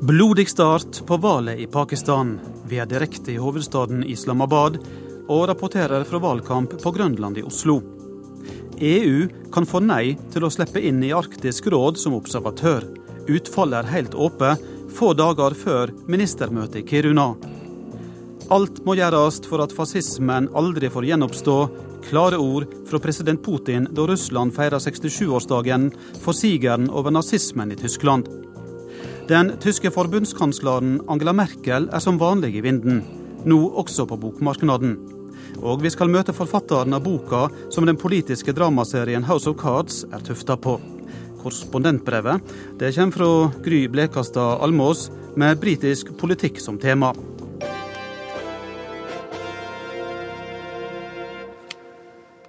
Blodig start på valget i Pakistan. Vi er direkte i hovedstaden Islamabad og rapporterer fra valgkamp på Grønland i Oslo. EU kan få nei til å slippe inn i Arktisk råd som observatør. Utfallet er helt åpent få dager før ministermøtet i Kiruna. Alt må gjøres for at fascismen aldri får gjenoppstå. Klare ord fra president Putin da Russland feirer 67-årsdagen for sigeren over nazismen i Tyskland. Den tyske forbundskansleren Angela Merkel er som vanlig i vinden, nå også på bokmarkedet. Og vi skal møte forfatteren av boka som den politiske dramaserien House of Cards er tufta på. Korrespondentbrevet det kommer fra Gry Blekastad Almås med britisk politikk som tema.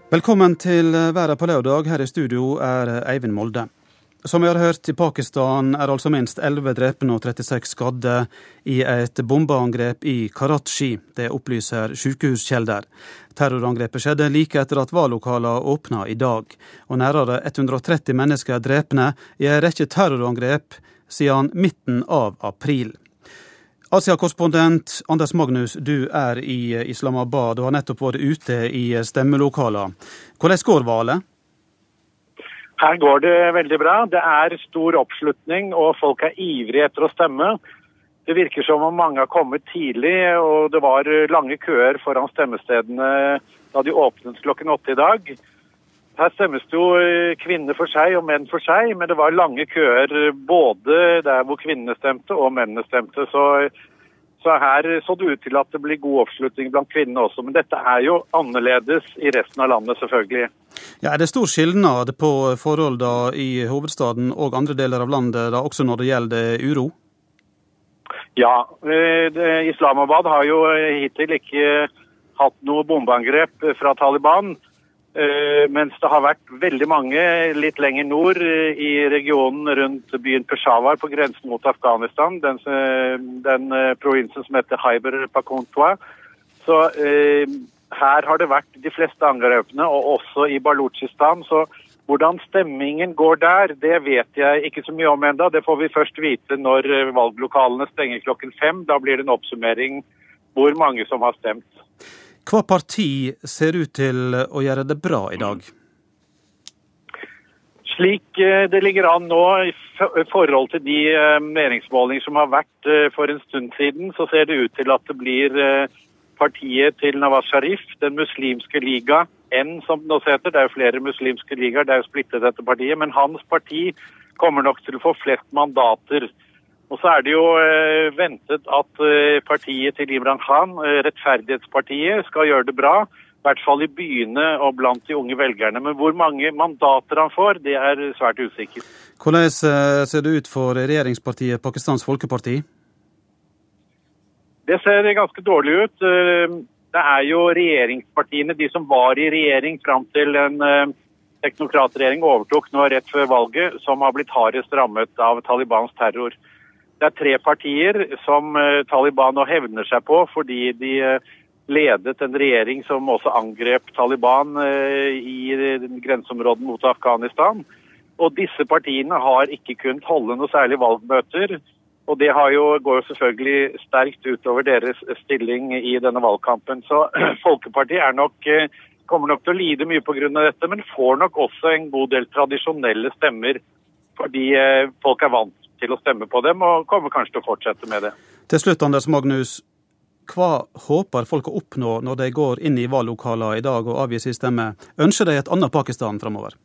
Velkommen til Verden på lørdag. Her i studio er Eivind Molde. Som vi har hørt, i Pakistan er altså minst 11 drepne og 36 skadde i et bombeangrep i Karachi. Det opplyser sykehuskjelder. Terrorangrepet skjedde like etter at valglokalene åpna i dag. Og nærmere 130 mennesker er drepne i en rekke terrorangrep siden midten av april. Asia-korrespondent Anders Magnus, du er i Islamabad og har nettopp vært ute i stemmelokalene. Hvordan går valget? Her går det veldig bra. Det er stor oppslutning, og folk er ivrige etter å stemme. Det virker som om mange har kommet tidlig, og det var lange køer foran stemmestedene da de åpnet klokken åtte i dag. Her stemmes det jo kvinner for seg og menn for seg, men det var lange køer både der hvor kvinnene stemte og mennene stemte. Så så her så det ut til at det blir god oppslutning blant kvinnene også. Men dette er jo annerledes i resten av landet, selvfølgelig. Ja, er det stor skilnad på forholdene i hovedstaden og andre deler av landet, da, også når det gjelder uro? Ja, eh, Islamabad har jo hittil ikke hatt noe bombeangrep fra Taliban. Eh, mens det har vært veldig mange litt lenger nord eh, i regionen rundt byen Peshawar på grensen mot Afghanistan, den, eh, den provinsen som heter Haiber Pakhunkhwa. Så eh, her har det vært de fleste angrepene, og også i Balutsjistan. Så hvordan stemmingen går der, det vet jeg ikke så mye om enda. Det får vi først vite når valglokalene stenger klokken fem. Da blir det en oppsummering hvor mange som har stemt. Hva parti ser ut til å gjøre det bra i dag? Slik eh, det ligger an nå i forhold til de eh, meningsmålinger som har vært eh, for en stund siden, så ser det ut til at det blir partiet til Nawaz Sharif, Den muslimske liga, N som det nå heter. Det er jo flere muslimske ligaer, det er jo splittet dette partiet. Men hans parti kommer nok til å få flest mandater. Og så er det jo eh, ventet at eh, partiet til Imran Khan, eh, Rettferdighetspartiet, skal gjøre det bra. I hvert fall i byene og blant de unge velgerne. Men hvor mange mandater han får, det er svært usikkert. Hvordan ser det ut for regjeringspartiet Pakistans Folkeparti? Det ser ganske dårlig ut. Det er jo regjeringspartiene, de som var i regjering fram til en teknokratregjering overtok nå rett før valget, som har blitt hardest rammet av Talibans terror. Det er tre partier som eh, Taliban nå hevner seg på fordi de eh, ledet en regjering som også angrep Taliban eh, i grenseområdene mot Afghanistan. Og disse partiene har ikke kunnet holde noe særlig valgmøter. Og det jo, går jo selvfølgelig sterkt utover deres stilling i denne valgkampen. Så Folkepartiet nok, kommer nok til å lide mye pga. dette, men får nok også en god del tradisjonelle stemmer fordi folk er vant til å stemme på dem, og kommer kanskje til å fortsette med det. Til slutt, Anders Magnus. Hva håper folk å oppnå når de går inn i valglokaler i dag og avgir sin stemme? Ønsker de et annet Pakistan framover?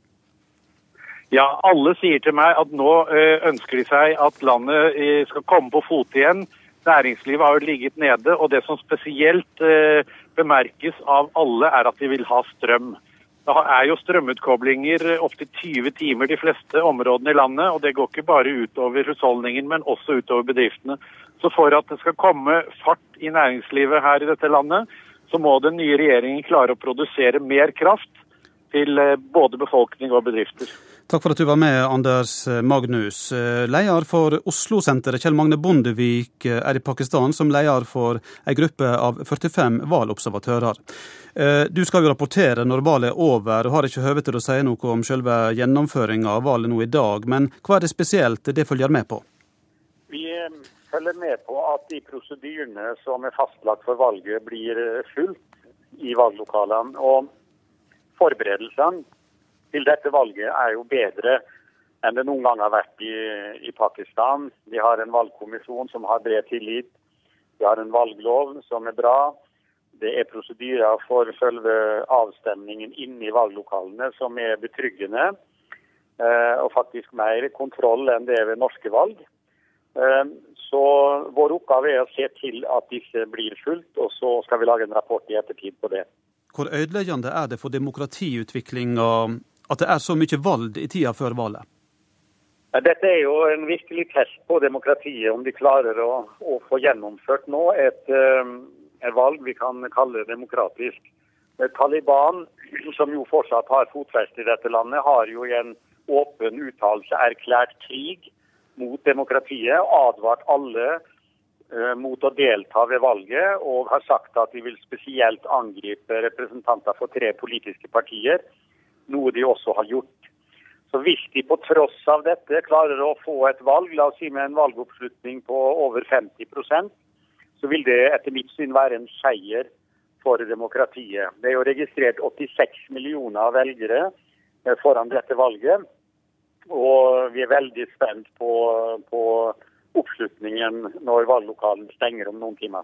Ja, alle sier til meg at nå eh, ønsker de seg at landet eh, skal komme på fote igjen. Næringslivet har jo ligget nede, og det som spesielt eh, bemerkes av alle, er at de vil ha strøm. Det er jo strømutkoblinger opptil 20 timer de fleste områdene i landet. og Det går ikke bare utover husholdningen, men også utover bedriftene. Så for at det skal komme fart i næringslivet her i dette landet, så må den nye regjeringen klare å produsere mer kraft til eh, både befolkning og bedrifter. Takk for at du var med, Anders Magnus. Eh, leder for Oslo-senteret, Kjell Magne Bondevik, eh, er i Pakistan som leder for en gruppe av 45 valgobservatører. Eh, du skal jo rapportere når valget er over, og har ikke høve til å si noe om selve gjennomføringa av valget nå i dag. Men hva er det spesielt det følger med på? Vi følger med på at de prosedyrene som er fastlagt for valget, blir fulgt i valglokalene. Og forberedelsene til dette valget er jo bedre enn det noen gang har vært i, i Pakistan. Vi har en valgkommisjon som har bred tillit. Vi har en valglov som er bra. Det er prosedyrer for selve avstemningen inne i valglokalene som er betryggende. Eh, og faktisk mer kontroll enn det er ved norske valg. Eh, så vår oppgave er å se til at disse blir fulgt, og så skal vi lage en rapport i ettertid på det. Hvor ødeleggende er det for demokratiutviklinga at det er så mye valg i tida før valget? Dette er jo en virkelig test på demokratiet, om de klarer å, å få gjennomført nå et, eh, et, valg vi kan kalle demokratisk. Taliban, som jo fortsatt har fotfeste i dette landet, har jo i en åpen uttalelse erklært krig mot demokratiet, advart alle uh, mot å delta ved valget, og har sagt at de vil spesielt angripe representanter for tre politiske partier, noe de også har gjort. Så hvis de på tross av dette klarer å få et valg, la oss si med en valgoppslutning på over 50% så vil det etter mitt syn være en seier for demokratiet. Det er jo registrert 86 millioner velgere eh, foran dette valget. Og vi er veldig spent på, på oppslutningen når valglokalen stenger om noen timer.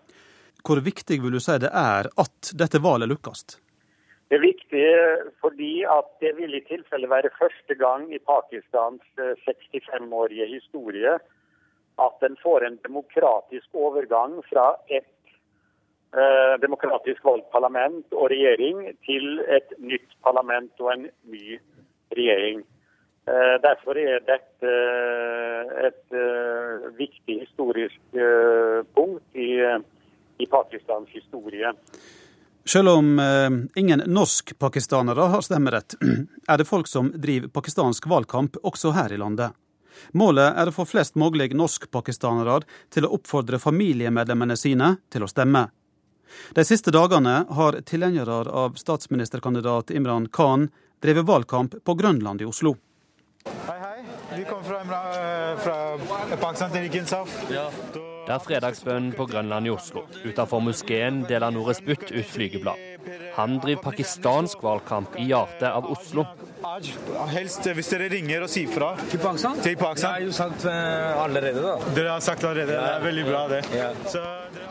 Hvor viktig vil du si det er at dette valget lykkes? Det er viktig fordi at det vil i tilfelle være første gang i Pakistans 65-årige eh, historie at en får en demokratisk overgang fra et eh, demokratisk valgt parlament og regjering til et nytt parlament og en ny regjering. Eh, derfor er dette eh, et eh, viktig historisk uh, punkt i, i, Pakistans historie. Selv om uh, ingen norsk-pakistanere har stemmerett, er det folk som driver pakistansk valgkamp også her i landet. Målet er å få flest mulig norsk-pakistanere til å oppfordre familiemedlemmene sine til å stemme. De siste dagene har tilhengere av statsministerkandidat Imran Khan drevet valgkamp på Grønland i Oslo. Hei, hei. Vi kommer fra, eh, fra Pakistan til Rikinsaf. Ja. Det er fredagsbønnen på Grønland i Oslo. Utenfor moskeen deler Nores Butt ut flygeblad. Han driver pakistansk valgkamp i hjertet av Oslo. Helst hvis dere ringer og sier fra. Til Pakistan? Til Pakistan. Det er jo sagt eh, allerede, da. Dere har sagt allerede. Det er veldig bra, det. Ja. Så,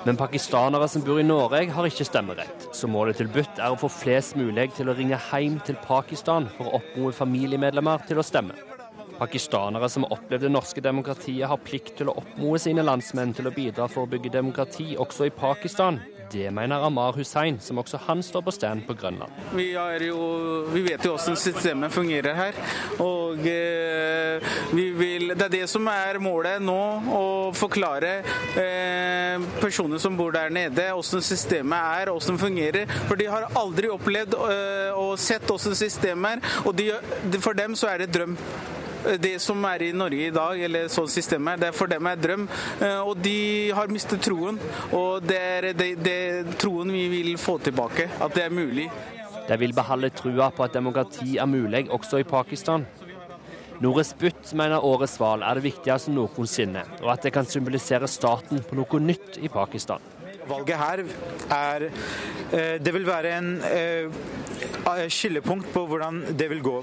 Men pakistanere som bor i Norge, har ikke stemmerett. Så målet til Butt er å få flest mulig til å ringe hjem til Pakistan for å oppmode familiemedlemmer til å stemme. Pakistanere som har opplevd det norske demokratiet, har plikt til å oppmode sine landsmenn til å bidra for å bygge demokrati også i Pakistan. Det mener Amar Hussein, som også han står på stand på Grønland. Vi, jo, vi vet jo hvordan systemet fungerer her. Og eh, vil, det er det som er målet nå, å forklare eh, personer som bor der nede, hvordan systemet er, hvordan det fungerer. For de har aldri opplevd eh, og sett hvordan systemet er, og de, for dem så er det drøm det som er i Norge i dag, eller sånn systemet, det er for dem er drøm. Eh, og de har mistet troen. Og det er det, det troen vi vil få tilbake, at det er mulig. De vil beholde trua på at demokrati er mulig også i Pakistan. Nores Butt mener årets valg er det viktigste noensinne, og at det kan symbolisere starten på noe nytt i Pakistan. Valget her er eh, Det vil være en eh, skillepunkt på hvordan det vil gå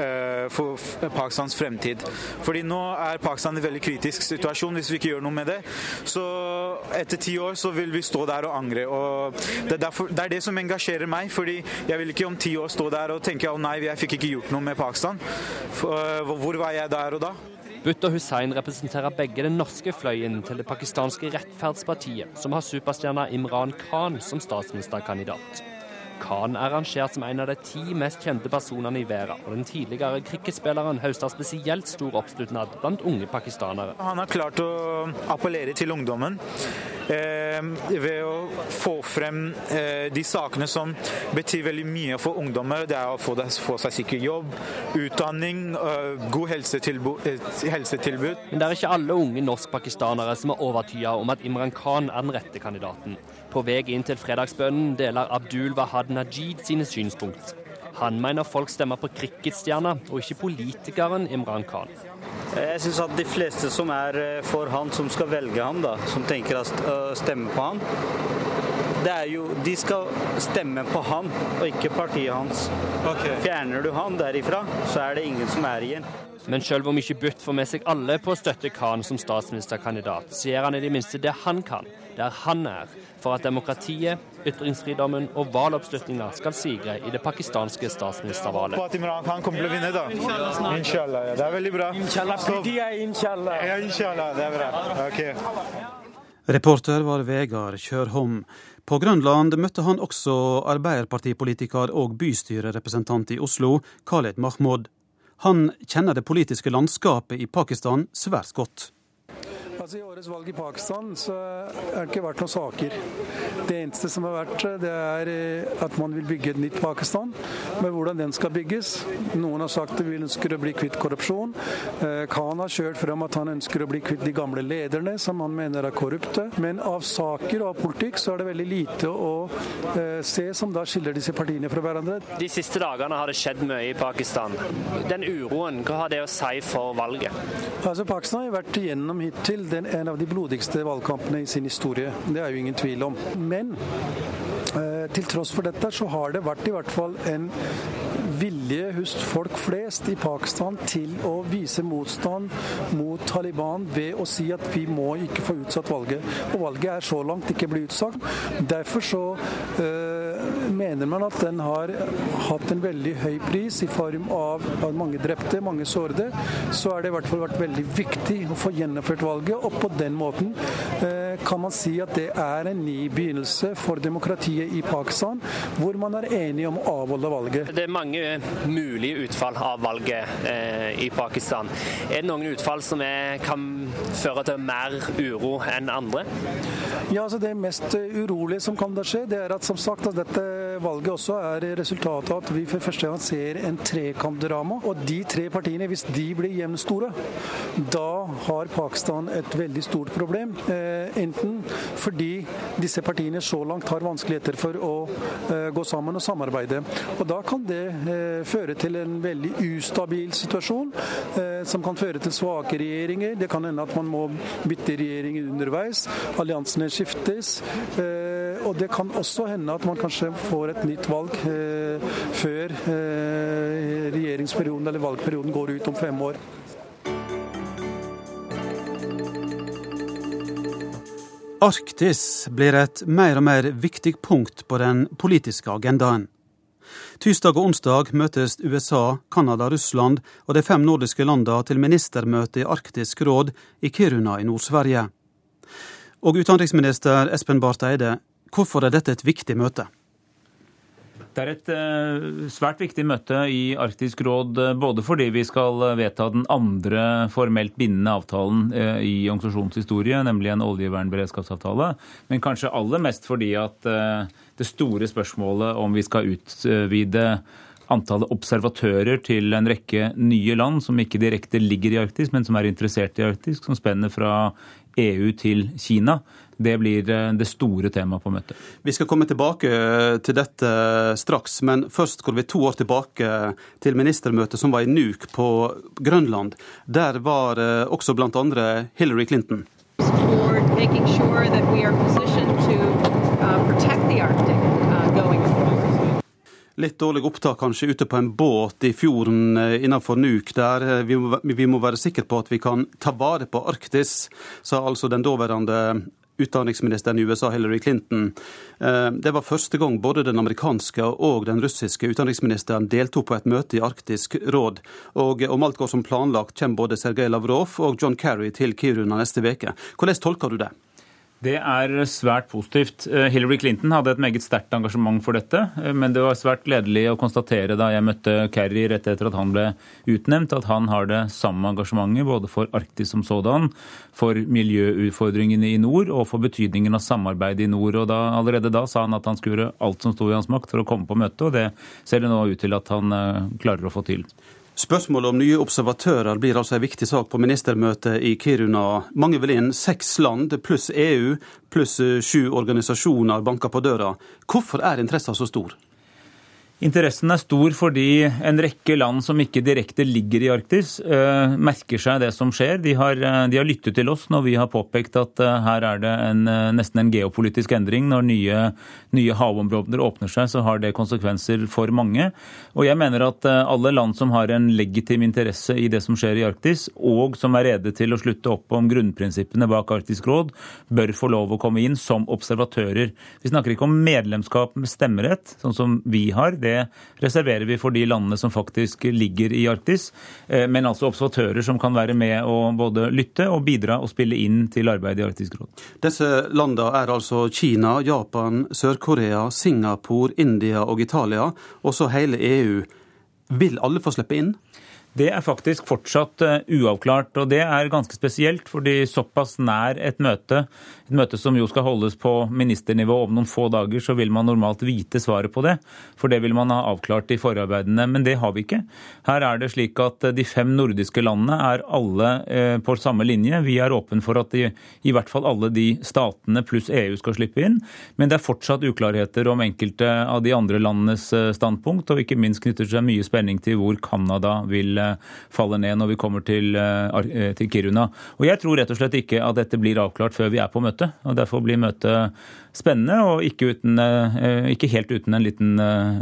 eh, for Pakistans fremtid. Fordi nå er Pakistan i en veldig kritisk situasjon hvis vi ikke gjør noe med det. Så etter ti år så vil vi stå der og angre. Og det, er derfor, det er det som engasjerer meg, fordi jeg vil ikke om ti år stå der og tenke å nei, jeg fikk ikke gjort noe med Pakistan. Hvor var jeg der og da? Butta Hussein representerer begge den norske fløyen til det pakistanske rettferdspartiet, som har superstjerna Imran Khan som statsministerkandidat. Khan er rangert som en av de ti mest kjente personene i verden, og den tidligere cricketspilleren høster spesielt stor oppslutnad blant unge pakistanere. Han har klart å appellere til ungdommen eh, ved å få frem eh, de sakene som betyr veldig mye for ungdommer. Det er å få, få seg sikker jobb, utdanning, eh, god helsetilbud, eh, helsetilbud. Men det er ikke alle unge norsk-pakistanere som er overtyda om at Imran Khan er den rette kandidaten. På vei inn til fredagsbønnen deler Abdul Wahad Najid sine synspunkt. Han mener folk stemmer på cricketstjerna og ikke politikeren Imran Khan. Jeg syns at de fleste som er eh, for han, som skal velge ham, da, som tenker å stemme på han, det er jo, De skal stemme på han, og ikke partiet hans. Okay. Fjerner du han derifra, så er det ingen som er igjen. Men selv om ikke Butt får med seg alle på å støtte Khan som statsministerkandidat, så gjør han i det minste det han kan, der han er, for at demokratiet, ytringsfriheten og valgoppslutninga skal sigre i det pakistanske statsministervalget. På at Imran Khan kommer til å vinne, da? Inshallah. Ja. Det er veldig bra. Inshallah. Inshallah. Ja, inshallah. Det er bra. Ok. Reporter var Vegard Kjørholm. På Grønland møtte han også arbeiderpartipolitiker og bystyrerepresentant i Oslo, Khaled Mahmoud. Han kjenner det politiske landskapet i Pakistan svært godt. Altså I årets valg i Pakistan så har det ikke vært noen saker. Det eneste som har vært, det er eh, at man vil bygge et nytt Pakistan. Men hvordan den skal bygges Noen har sagt at de ønsker å bli kvitt korrupsjon. Eh, Khan har kjørt frem at han ønsker å bli kvitt de gamle lederne, som han mener er korrupte. Men av saker og av politikk så er det veldig lite å eh, se som da skiller disse partiene fra hverandre. De siste dagene har det skjedd mye i Pakistan. Den uroen, hva har det å si for valget? Altså Pakistan har vært igjennom hittil den, en av de blodigste valgkampene i sin historie. Det er jo ingen tvil om. Men eh, til tross for dette så har det vært i hvert fall en vilje hos folk flest i Pakistan til å vise motstand mot Taliban ved å si at vi må ikke få utsatt valget. Og valget er så langt ikke blitt utsatt. Derfor så øh, mener man at den har hatt en veldig høy pris i form av, av mange drepte, mange sårede. Så er det i hvert fall vært veldig viktig å få gjennomført valget, og på den måten øh, kan man si at det er en ny begynnelse for demokratiet i Pakistan, hvor man er enige om å avholde valget. Det er mange mulige utfall av valget eh, i Pakistan. Er det noen utfall som er, kan føre til mer uro enn andre? Ja, altså Det mest urolige som kan da skje, det er at som sagt at dette valget også er resultatet av at vi for første gang ser en trekantdrama. Og de tre partiene, hvis de blir jevnstore, da har Pakistan et veldig stort problem. Eh, enten fordi disse partiene så langt har vanskeligheter for å eh, gå sammen og samarbeide. Og da kan det eh, føre til en veldig ustabil situasjon, eh, som kan føre til svake regjeringer. Det kan hende at man må bytte regjering underveis. Alliansene skiftes. Eh, og det kan også hende at man kanskje får et nytt valg eh, før eh, regjeringsperioden eller valgperioden går ut om fem år. Arktis blir et mer og mer viktig punkt på den politiske agendaen. Tirsdag og onsdag møtes USA, Canada, Russland og de fem nordiske landene til ministermøte i Arktisk råd i Kiruna i Nord-Sverige. Og utenriksminister Espen Barth Eide, hvorfor er dette et viktig møte? Det er et uh, svært viktig møte i Arktisk råd, uh, både fordi vi skal uh, vedta den andre formelt bindende avtalen i organisasjonens historie, nemlig en oljevernberedskapsavtale, men kanskje aller mest fordi at det store spørsmålet om vi skal utvide antallet observatører til en rekke nye land som ikke direkte ligger i Arktis, men som er interessert i Arktis, som spenner fra EU til Kina. Det blir eh, det store temaet på møtet. Vi skal komme tilbake eh, til dette straks, men først går vi to år tilbake til ministermøtet som var i Nuuk på Grønland. Der var eh, også bl.a. Hillary Clinton. Sure that we are positioned to uh, protect the Arctic Litt dårlig opptak kanskje ute på en båt i fjorden eh, innenfor Nuuk, der eh, vi må, vi må være sikre på at vi kan ta vare på Arktis, sa altså den daværende utenriksministeren i USA, Hillary Clinton. Eh, det var første gang både den amerikanske og den russiske utenriksministeren deltok på et møte i Arktisk råd. Og om alt går som planlagt, kommer både Sergej Lavrov og John Kerry til Kiruna neste uke. Hvordan tolker du det? Det er svært positivt. Eh, Hillary Clinton hadde et meget sterkt engasjement for dette. Eh, men det var svært gledelig å konstatere da jeg møtte Kerry rett etter at han ble utnevnt, at han har det samme engasjementet både for Arktis som sådan, for miljøutfordringene i nord og for betydningen av samarbeid i nord. Og da, Allerede da sa han at han skulle gjøre alt som sto i hans makt for å komme på møtet, og det ser det nå ut til at han eh, klarer å få til. Spørsmålet om nye observatører blir altså en viktig sak på ministermøtet i Kiruna. Mange vil inn seks land pluss EU pluss sju organisasjoner banker på døra. Hvorfor er interessen så stor? Interessen er stor fordi en rekke land som ikke direkte ligger i Arktis, uh, merker seg det som skjer. De har, uh, de har, lyttet til oss når vi har påpekt at uh, her er det en, nesten en geopolitisk endring. Når nye, nye, havområder åpner seg, så har det konsekvenser for mange. Og jeg mener at alle land som har en legitim interesse i det som skjer i Arktis, og som er rede til å slutte opp om grunnprinsippene bak Arktisk råd, bør få lov å komme inn som observatører. Vi snakker ikke om medlemskap med stemmerett, sånn som vi har. Det det reserverer vi for de landene som faktisk ligger i Arktis. Eh, men altså observatører som kan være med og både lytte og bidra og spille inn til arbeidet i Arktisk råd. Disse landene er altså Kina, Japan, Sør-Korea, Singapore, India og Italia, og så hele EU. Vil alle få slippe inn? Det er faktisk fortsatt eh, uavklart. og Det er ganske spesielt, fordi såpass nær et møte, et møte som jo skal holdes på ministernivå om noen få dager, så vil man normalt vite svaret på det. For det vil man ha avklart i forarbeidene, men det har vi ikke. Her er det slik at eh, de fem nordiske landene er alle eh, på samme linje. Vi er åpne for at de, i hvert fall alle de statene pluss EU skal slippe inn. Men det er fortsatt uklarheter om enkelte av de andre landenes standpunkt, og ikke minst knytter seg mye spenning til hvor Canada vil faller ned når vi kommer til, eh, eh, til Kiruna. Og Jeg tror rett og slett ikke at dette blir avklart før vi er på møtet. og Derfor blir møtet spennende, og ikke, uten, eh, ikke helt uten en liten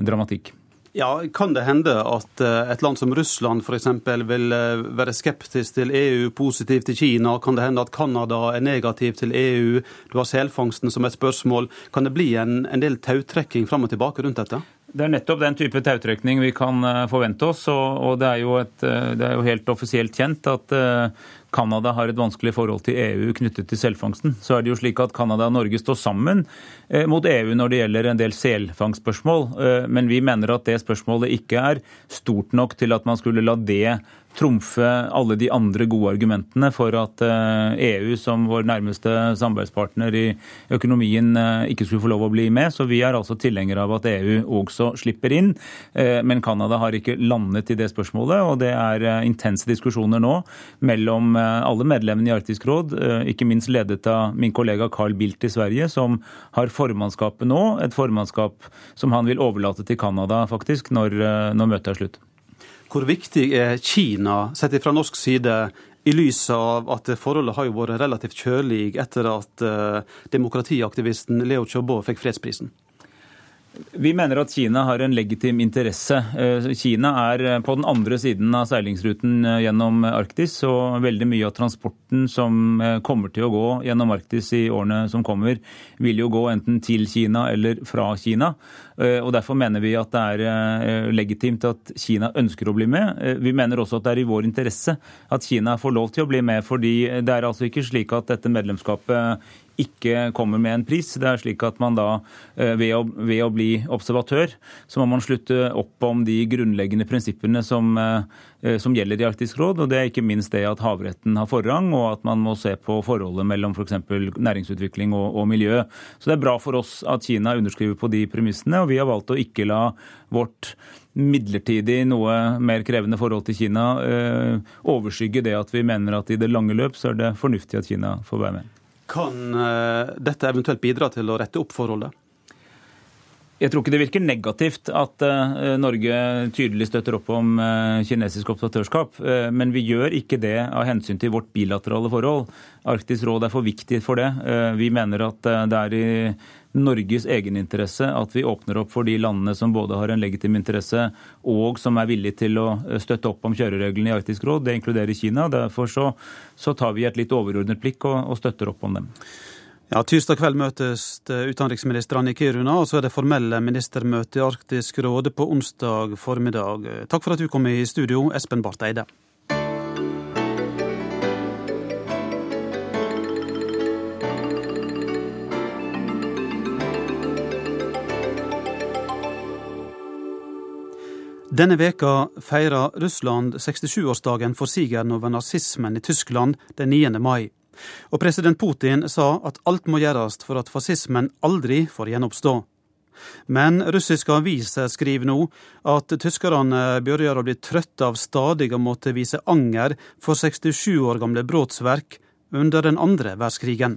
dramatikk. Ja, Kan det hende at et land som Russland f.eks. vil være skeptisk til EU, positiv til Kina? Kan det hende at Canada er negativ til EU? Du har selfangsten som et spørsmål. Kan det bli en, en del tautrekking fram og tilbake rundt dette? Det er nettopp den type tautrekning vi kan eh, forvente oss. Og, det, er et, eh, det, er jo helt offisielt kjent at eh, Canada har et vanskelig forhold til EU knyttet til selfangsten. Så er det jo slik at Canada og Norge står sammen mot EU når det gjelder en del selfangstspørsmål. Men vi mener at det spørsmålet ikke er stort nok til at man skulle la det trumfe alle de andre gode argumentene for at EU eh, som vår nærmeste samarbeidspartner i økonomien eh, ikke skulle få lov å bli med. Så vi er altså tilhengere av at EU også slipper inn. Eh, men Canada har ikke landet i det spørsmålet, og det er intense diskusjoner nå mellom alle medlemmene i Arktisk råd, ikke minst ledet av min kollega Carl Bildt i Sverige, som har formannskapet nå. Et formannskap som han vil overlate til Canada, faktisk, når, når møtet er slutt. Hvor viktig er Kina, sett fra norsk side, i lys av at forholdet har jo vært relativt kjølig etter at uh, demokratiaktivisten Leo Chobo fikk fredsprisen? Vi mener at Kina har en legitim interesse. Eh, Kina er eh, på den andre siden av seilingsruten gjennom Arktis, og veldig mye av transporten som kommer til å gå gjennom Arktis i årene som kommer, vil jo gå enten til Kina eller fra Kina. Eh, og Derfor mener vi at det er eh, legitimt at Kina ønsker å bli med. Eh, vi mener også at det er i vår interesse at Kina får lov til å bli med. fordi det er altså ikke slik at dette medlemskapet ikke kommer med en pris. Det er slik at man da, ved å, ved å, bli observatør, så må man slutte opp om de grunnleggende prinsippene som, som gjelder i Arktisk råd. og Det er ikke minst det at havretten har forrang, og at man må se på forholdet mellom f.eks. For næringsutvikling og, og, miljø. Så det er bra for oss at Kina underskriver på de premissene. og vi har valgt å ikke la vårt midlertidig noe mer krevende forhold til Kina øh, overskygge det at vi mener at i det lange løp så er det fornuftig at Kina får være med. Kan øh, dette eventuelt bidra til å rette opp forholdet? Jeg tror ikke det virker negativt at uh, Norge tydelig støtter opp om uh, kinesisk observatørskap. Men vi gjør ikke det av hensyn til vårt bilaterale forhold. Arktisk råd er for viktig for det. Vi mener at det er i Norges egeninteresse at vi åpner opp for de landene som både har en legitim interesse og som er villige til å eh, støtte opp om kjørereglene i Arktisk råd. Det inkluderer Kina. Derfor så, så tar vi et litt overordnet blikk og, og støtter opp om dem. Ja, Tirsdag kveld møtes utenriksministrene i Kiruna, og så er det formelle ministermøte i Arktisk råd på onsdag formiddag. Takk for at du kom i studio, Espen Barth Eide. Denne veka feirer Russland 67-årsdagen for sigeren over nazismen i Tyskland den 9. mai. Og president Putin sa at alt må gjøres for at fascismen aldri får gjenoppstå. Men russiske aviser skriver nå at tyskerne begynner å bli trøtte av stadig å måtte vise anger for 67 år gamle brotsverk under den andre verdenskrigen.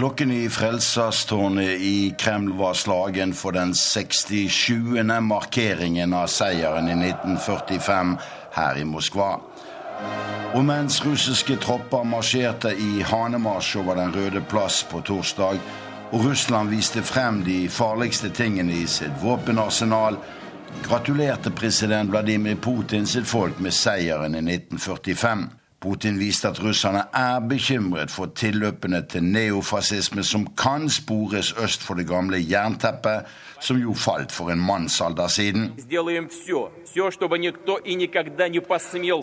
Klokken i Frelsastårnet i Kreml var slagen for den 67. markeringen av seieren i 1945 her i Moskva. Og mens russiske tropper marsjerte i hanemarsj over Den røde plass på torsdag, og Russland viste frem de farligste tingene i sitt våpenarsenal, gratulerte president Vladimir Putin sitt folk med seieren i 1945. Putin viste at russerne er bekymret for tilløpene til neofascisme som kan spores øst for det gamle jernteppet, som jo falt for en mannsalder siden.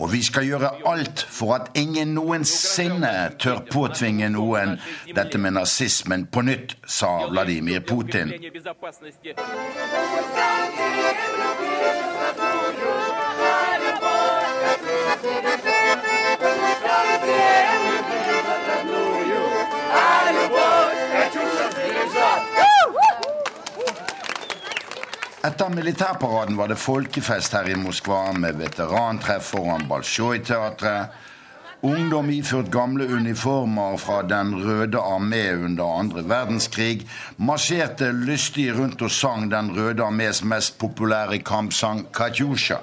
Og vi skal gjøre alt for at ingen noensinne tør påtvinge noen dette med nazismen på nytt, sa Vladimir Putin. Etter militærparaden var det folkefest her i Moskva med veterantreff foran Balsjoj-teatret. Ungdom iført gamle uniformer fra Den røde armé under andre verdenskrig marsjerte lystig rundt og sang Den røde armés mest populære kampsang, Katjusja.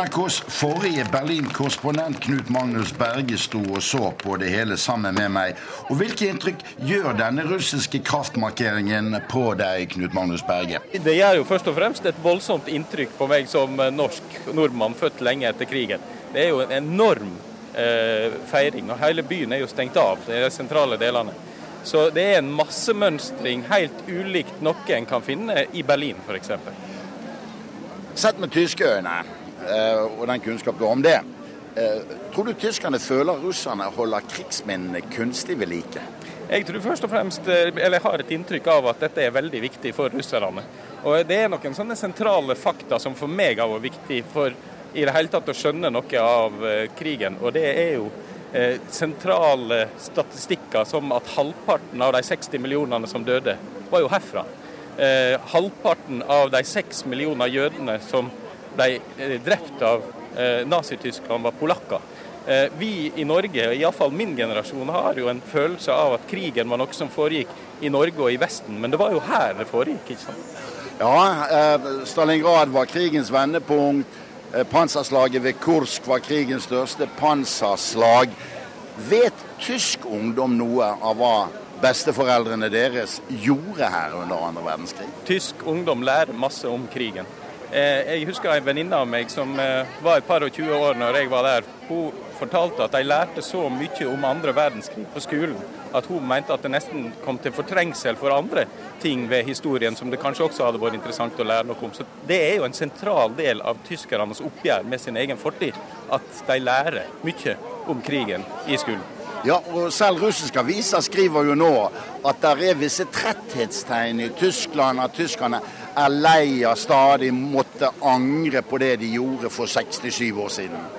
NRKs forrige Berlin-korrespondent Knut Magnus Berge sto og så på det hele sammen med meg. Og Hvilke inntrykk gjør denne russiske kraftmarkeringen på deg, Knut Magnus Berge? Det gjør jo først og fremst et voldsomt inntrykk på meg som norsk nordmann født lenge etter krigen. Det er jo en enorm eh, feiring, og hele byen er jo stengt av, de sentrale delene. Så det er en massemønstring helt ulikt noe en kan finne i Berlin f.eks. Sett med tyske øyne, og den kunnskap du har om det. Eh, tror du tyskerne føler russerne holder krigsminnene kunstig ved like? Jeg tror først og fremst, eh, eller jeg har et inntrykk av at dette er veldig viktig for russerne. Og Det er noen sånne sentrale fakta som for meg har vært viktig for i det hele tatt å skjønne noe av krigen. Og det er jo eh, sentrale statistikker som at halvparten av de 60 millionene som døde, var jo herfra. Eh, halvparten av de 6 millioner jødene som ble eh, drept av eh, Nazi-Tyskland, var polakker. Eh, vi i Norge, iallfall min generasjon, har jo en følelse av at krigen var noe som foregikk i Norge og i Vesten, men det var jo her det foregikk, ikke sant? Ja, Stalingrad var krigens vendepunkt. Panserslaget ved Kursk var krigens største panserslag. Vet tysk ungdom noe av hva besteforeldrene deres gjorde her under andre verdenskrig? Tysk ungdom lærer masse om krigen. Eh, jeg husker en venninne av meg som eh, var et par og 20 år når jeg var der. Hun fortalte at de lærte så mye om andre verdenskrig på skolen at hun mente at det nesten kom til fortrengsel for andre ting ved historien som det kanskje også hadde vært interessant å lære noe om. Så Det er jo en sentral del av tyskernes oppgjør med sin egen fortid, at de lærer mye om krigen i skolen. Ja, og selv russiske aviser skriver jo nå at det er visse tretthetstegn i Tyskland, at tyskerne er lei av stadig måtte angre på det de gjorde for 67 år siden.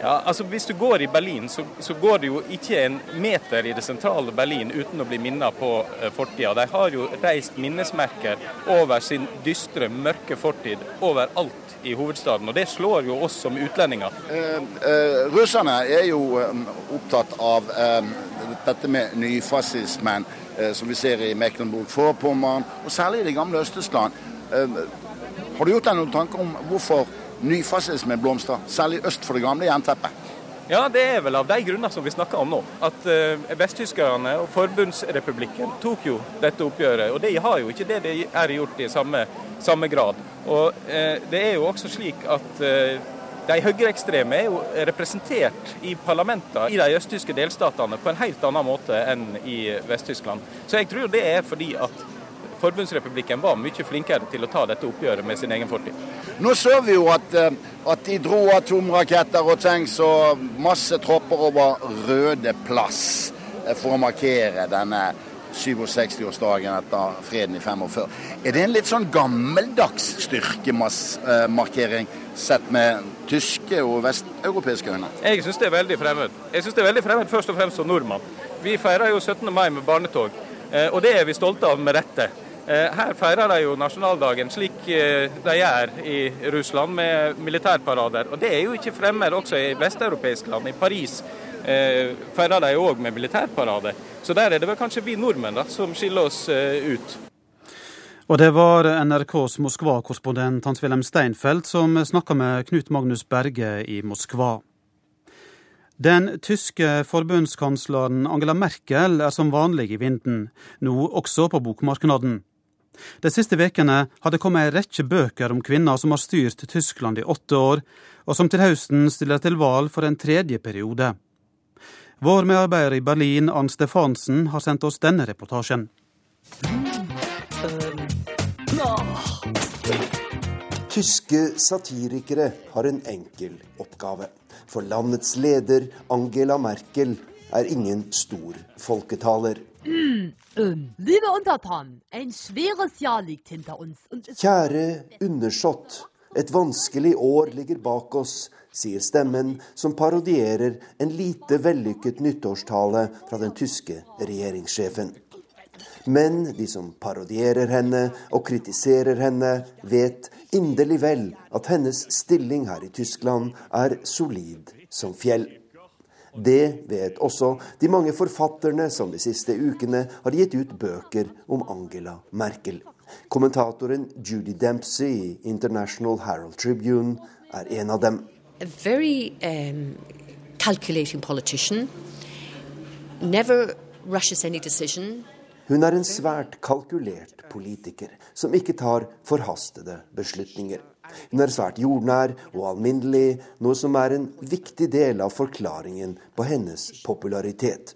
Ja, altså Hvis du går i Berlin, så, så, går det jo ikke en meter i det sentrale Berlin uten å bli minnet på uh, fortida. De har jo reist minnesmerker over sin dystre, mørke fortid overalt i hovedstaden. Og det slår jo oss som utlendinger. Eh, eh, russerne er jo um, opptatt av eh, dette med nyfascismen, som vi ser i Mecklenburg-Vorpommern, og særlig i det gamle Øst-Tyskland. har du gjort deg noen tanker om hvorfor nyfascismen blomstrer, særlig øst for det gamle jernteppet. Ja, det er vel av de grunner som vi snakker om nå. At uh, vesttyskerne og forbundsrepublikken tok jo dette oppgjøret. Og de har jo ikke det de er gjort i samme, samme grad. Og det er jo også slik at de høyreekstreme er jo representert i parlamentene i de østtyske delstatene på en helt annen måte enn i Vest-Tyskland. Så jeg tror det er fordi at forbundsrepublikken var mye flinkere til å ta dette oppgjøret med sin egen fortid. Nå så vi jo at, eh, at de dro atomraketter og tanks og masse tropper over Røde plass eh, for å markere denne 67-årsdagen etter freden i 45. Er det en litt sånn gammeldags styrkemarkering sett med tyske og vesteuropeiske øyne? Jeg syns det er veldig fremmed. Jeg synes det er veldig fremmed først og fremst som nordmann. Vi feirer jo 17. mai med barnetog, eh, og det er vi stolte av med rette. Her feirer de jo nasjonaldagen slik de gjør i Russland, med militærparader. Og Det er jo ikke fremmed også i vesteuropeiske land. I Paris feirer de òg med militærparade. Så der er det vel kanskje vi nordmenn da, som skiller oss ut. Og det var NRKs Moskva-korrespondent Hans-Wilhelm Steinfeld som snakka med Knut Magnus Berge i Moskva. Den tyske forbundskansleren Angela Merkel er som vanlig i vinden, nå også på bokmarkedet. De siste ukene har det kommet en rekke bøker om kvinner som har styrt Tyskland i åtte år, og som til høsten stiller til valg for en tredje periode. Vår medarbeider i Berlin, Ann Stefansen, har sendt oss denne reportasjen. Tyske satirikere har en enkel oppgave. For landets leder, Angela Merkel, er ingen stor folketaler. Kjære undersått, et vanskelig år ligger bak oss, sier stemmen som parodierer en lite vellykket nyttårstale fra den tyske regjeringssjefen. Men de som parodierer henne og kritiserer henne, vet inderlig vel at hennes stilling her i Tyskland er solid som fjell. Det vet også de mange forfatterne som de siste ukene har gitt ut bøker om Angela Merkel. Kommentatoren Judy Dempsey i International Herald Tribune er en av dem. Very um, calculating politician. Never rushes any decision. Hun er en svært kalkulert politiker som ikke tar forhastede beslutninger. Hun er svært jordnær og alminnelig, noe som er en viktig del av forklaringen på hennes popularitet.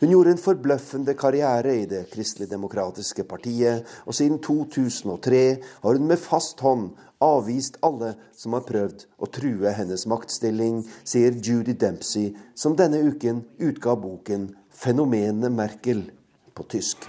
Hun gjorde en forbløffende karriere i Det kristelig-demokratiske partiet, og siden 2003 har hun med fast hånd avvist alle som har prøvd å true hennes maktstilling, sier Judy Dempsey, som denne uken utga boken 'Fenomenet Merkel' på tysk.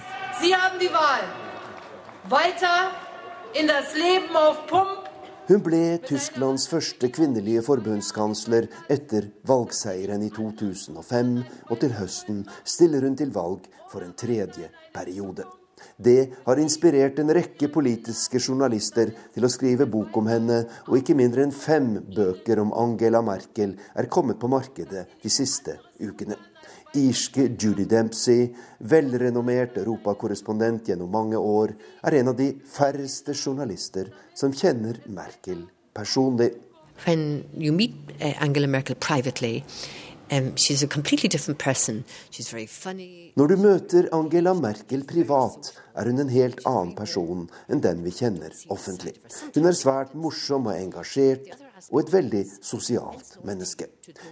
Hun ble Tysklands første kvinnelige forbundskansler etter valgseieren i 2005, og til høsten stiller hun til valg for en tredje periode. Det har inspirert en rekke politiske journalister til å skrive bok om henne, og ikke mindre enn fem bøker om Angela Merkel er kommet på markedet de siste ukene. Irske Judy Dempsey, velrenommert europakorrespondent gjennom mange år, er en av de færreste journalister som kjenner Merkel personlig. When you meet uh, Angela Merkel privately, um. Når du møter Angela Merkel privat, er hun en helt annen person enn den vi kjenner offentlig. Hun er svært morsom og engasjert, og et veldig sosialt menneske.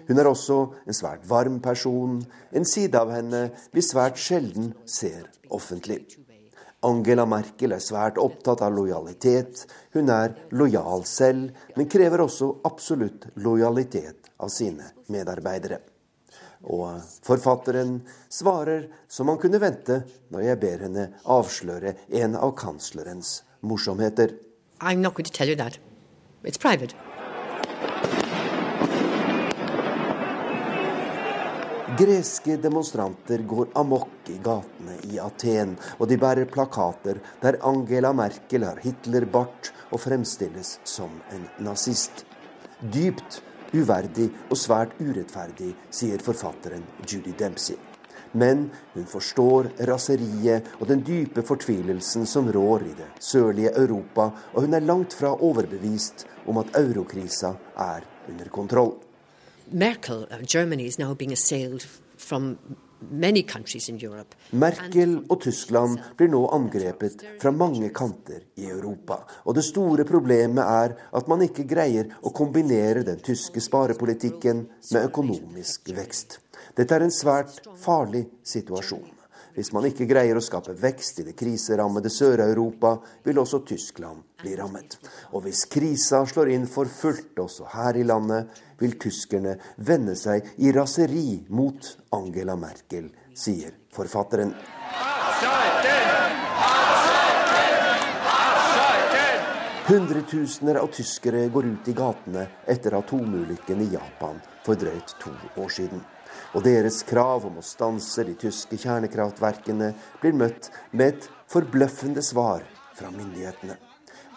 Hun er også en svært varm person, en side av henne vi svært sjelden ser offentlig. Angela Merkel er svært opptatt av lojalitet. Hun er lojal selv, men krever også absolutt lojalitet av sine medarbeidere. Og forfatteren svarer som man kunne vente når jeg ber henne avsløre en av kanslerens morsomheter. I'm not going to tell you that. It's. Greske demonstranter går amok i gatene i Aten, og de bærer plakater der Angela Merkel har Hitler-bart og fremstilles som en nazist. Dypt uverdig og svært urettferdig, sier forfatteren Judy Dempsey. Men hun forstår raseriet og den dype fortvilelsen som rår i det sørlige Europa, og hun er langt fra overbevist om at eurokrisa er under kontroll. Merkel of Germany is now being assailed from Merkel og Tyskland blir nå angrepet fra mange kanter i Europa. Og det store problemet er at man ikke greier å kombinere den tyske sparepolitikken med økonomisk vekst. Dette er en svært farlig situasjon. Hvis man ikke greier å skape vekst i det kriserammede Sør-Europa, vil også Tyskland bli rammet. Og hvis krisa slår inn for fullt også her i landet, vil tyskerne vende seg i raseri mot Angela Merkel, sier forfatteren. Hundretusener av tyskere går ut i gatene etter atomulykken i Japan for drøyt to år siden. Og deres krav om å stanse de tyske kjernekraftverkene blir møtt med et forbløffende svar fra myndighetene.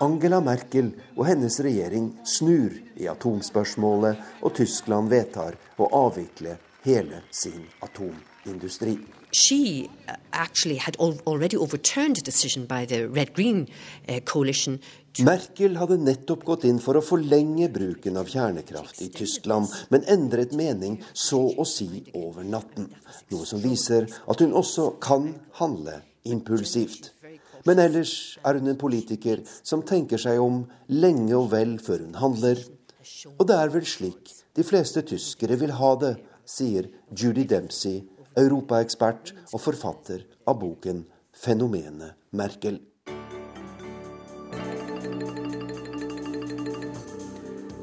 Angela Merkel og hennes regjering snur i atomspørsmålet, og Tyskland vedtar å avvikle hele sin atomindustri. She uh, actually had already overturned a decision by the Red Green uh, coalition Merkel hadde nettopp gått inn for å forlenge bruken av kjernekraft i Tyskland, men endret mening så å si over natten. Noe som viser at hun også kan handle impulsivt. Men ellers er hun en politiker som tenker seg om lenge og vel før hun handler. Og det er vel slik de fleste tyskere vil ha det, sier Judy Dempsey, europaekspert og forfatter av boken 'Fenomenet Merkel'.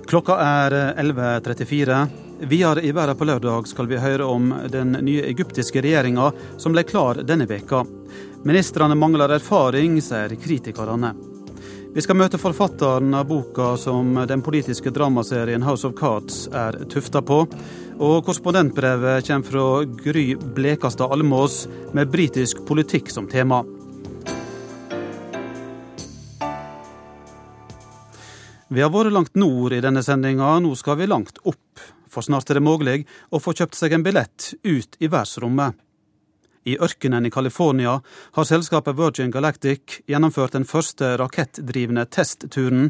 Klokka er 11.34. Videre i Verden på lørdag skal vi høre om den nye egyptiske regjeringa som ble klar denne veka. Ministrene mangler erfaring, sier kritikerne. Vi skal møte forfatteren av boka som den politiske dramaserien House of Cards er tufta på. Og korrespondentbrevet kommer fra Gry Blekastad Almås med britisk politikk som tema. Vi har vært langt nord i denne sendinga, nå skal vi langt opp. For snart er det mulig å få kjøpt seg en billett ut i verdensrommet. I ørkenen i California har selskapet Virgin Galactic gjennomført den første rakettdrivende testturen,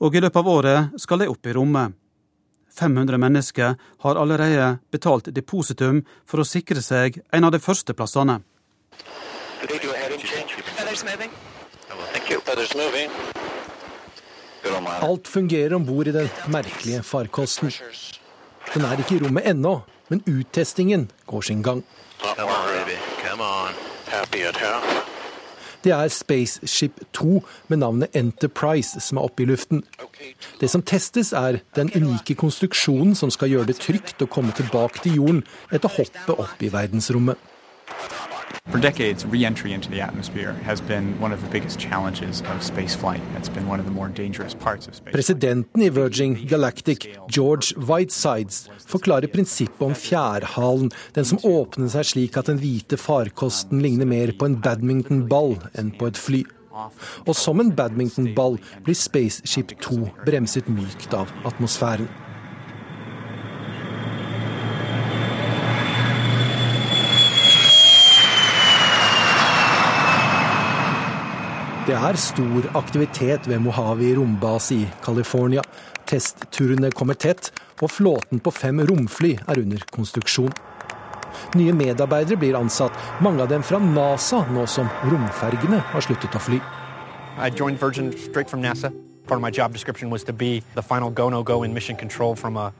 og i løpet av året skal de opp i rommet. 500 mennesker har allerede betalt depositum for å sikre seg en av de første plassene. Alt fungerer om bord i den merkelige farkosten. Den er ikke i rommet ennå, men uttestingen går sin gang. Det er Spaceship 2 med navnet Enterprise som er oppe i luften. Det som testes, er den unike konstruksjonen som skal gjøre det trygt å komme tilbake til jorden etter hoppet opp i verdensrommet. For decades, re-entry into the atmosphere has been one of the biggest challenges of spaceflight. It's been one of the more dangerous parts of space. Presidenten i Virgin Galactic, George Whitesides, forklarer prinsippet om fjærhalen, den som åpner seg slik at den hvite farkosten ligner mer på en badmintonball enn på et fly. Og som en badmintonball blir Spaceship 2 bremset mykt av atmosfæren. Det er stor aktivitet ved Mojave rombase i California. Testturene kommer tett, og flåten på fem romfly er under konstruksjon. Nye medarbeidere blir ansatt, mange av dem fra NASA, nå som romfergene har sluttet å fly. I joined Virgin straight from NASA. Part of my job description was to be the final go-no-go in mission control from a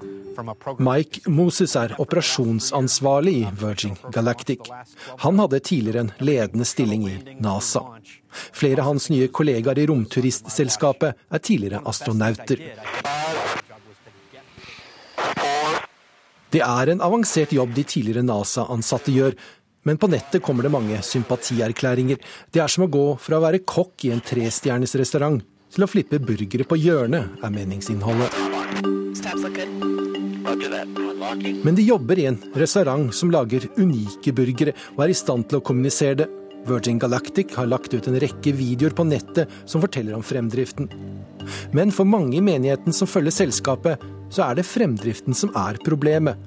Mike Moses er operasjonsansvarlig i Virgin Galactic. Han hadde tidligere en ledende stilling i NASA. Flere av hans nye kollegaer i romturistselskapet er tidligere astronauter. Det er en avansert jobb de tidligere NASA-ansatte gjør, men på nettet kommer det mange sympatierklæringer. Det er som å gå fra å være kokk i en trestjerners restaurant til å flippe burgere på hjørnet, er meningsinnholdet. Men de jobber i en restaurant som lager unike burgere, og er i stand til å kommunisere det. Virgin Galactic har lagt ut en rekke videoer på nettet som forteller om fremdriften. Men for mange i menigheten som følger selskapet, så er det fremdriften som er problemet.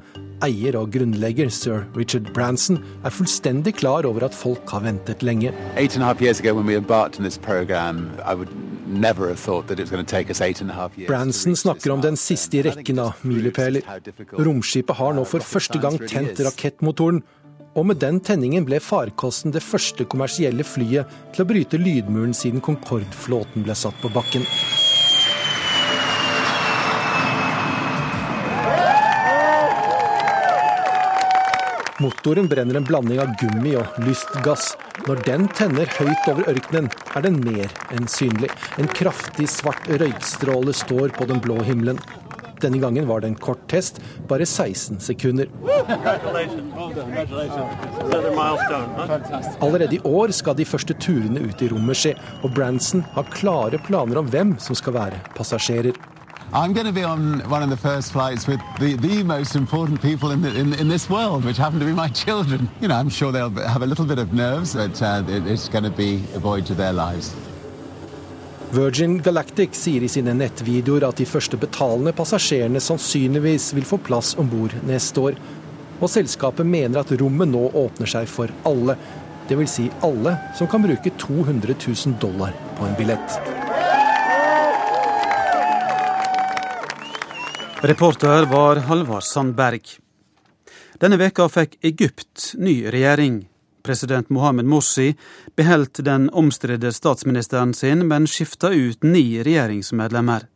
Eier og grunnlegger sir Richard Branson er fullstendig klar over at folk har ventet lenge. Branson snakker om den siste i rekken av milepæler. Romskipet har nå for første gang tent rakettmotoren, og med den tenningen ble farkosten det første kommersielle flyet til å bryte lydmuren siden Concorde-flåten ble satt på bakken. Motoren brenner en blanding av gummi og lystgass. Når den tenner høyt over ørkenen, er den mer enn synlig. En kraftig svart røykstråle står på den blå himmelen. Denne gangen var det en kort test, bare 16 sekunder. Allerede i år skal de første turene ut i rommet skje, og Branson har klare planer om hvem som skal være passasjerer. I'm going to be on one of the first flights with the, the most important people in, the, in, in, this world, which happen to be my children. You know, I'm sure they'll have a little bit of nerves, but uh, it's going to be a void to their lives. Virgin Galactic sier i sine nettvideoer at de første betalende passasjerene sannsynligvis vil få plass om bord neste år. Og selskapet mener at rommet nå åpner seg for alle. Dvs. Si alle som kan bruke 200 000 dollar på en billett. Reporter var Halvard Sandberg. Denne veka fikk Egypt ny regjering. President Mohammed Morsi beholdt den omstridte statsministeren sin, men skifta ut ni regjeringsmedlemmer.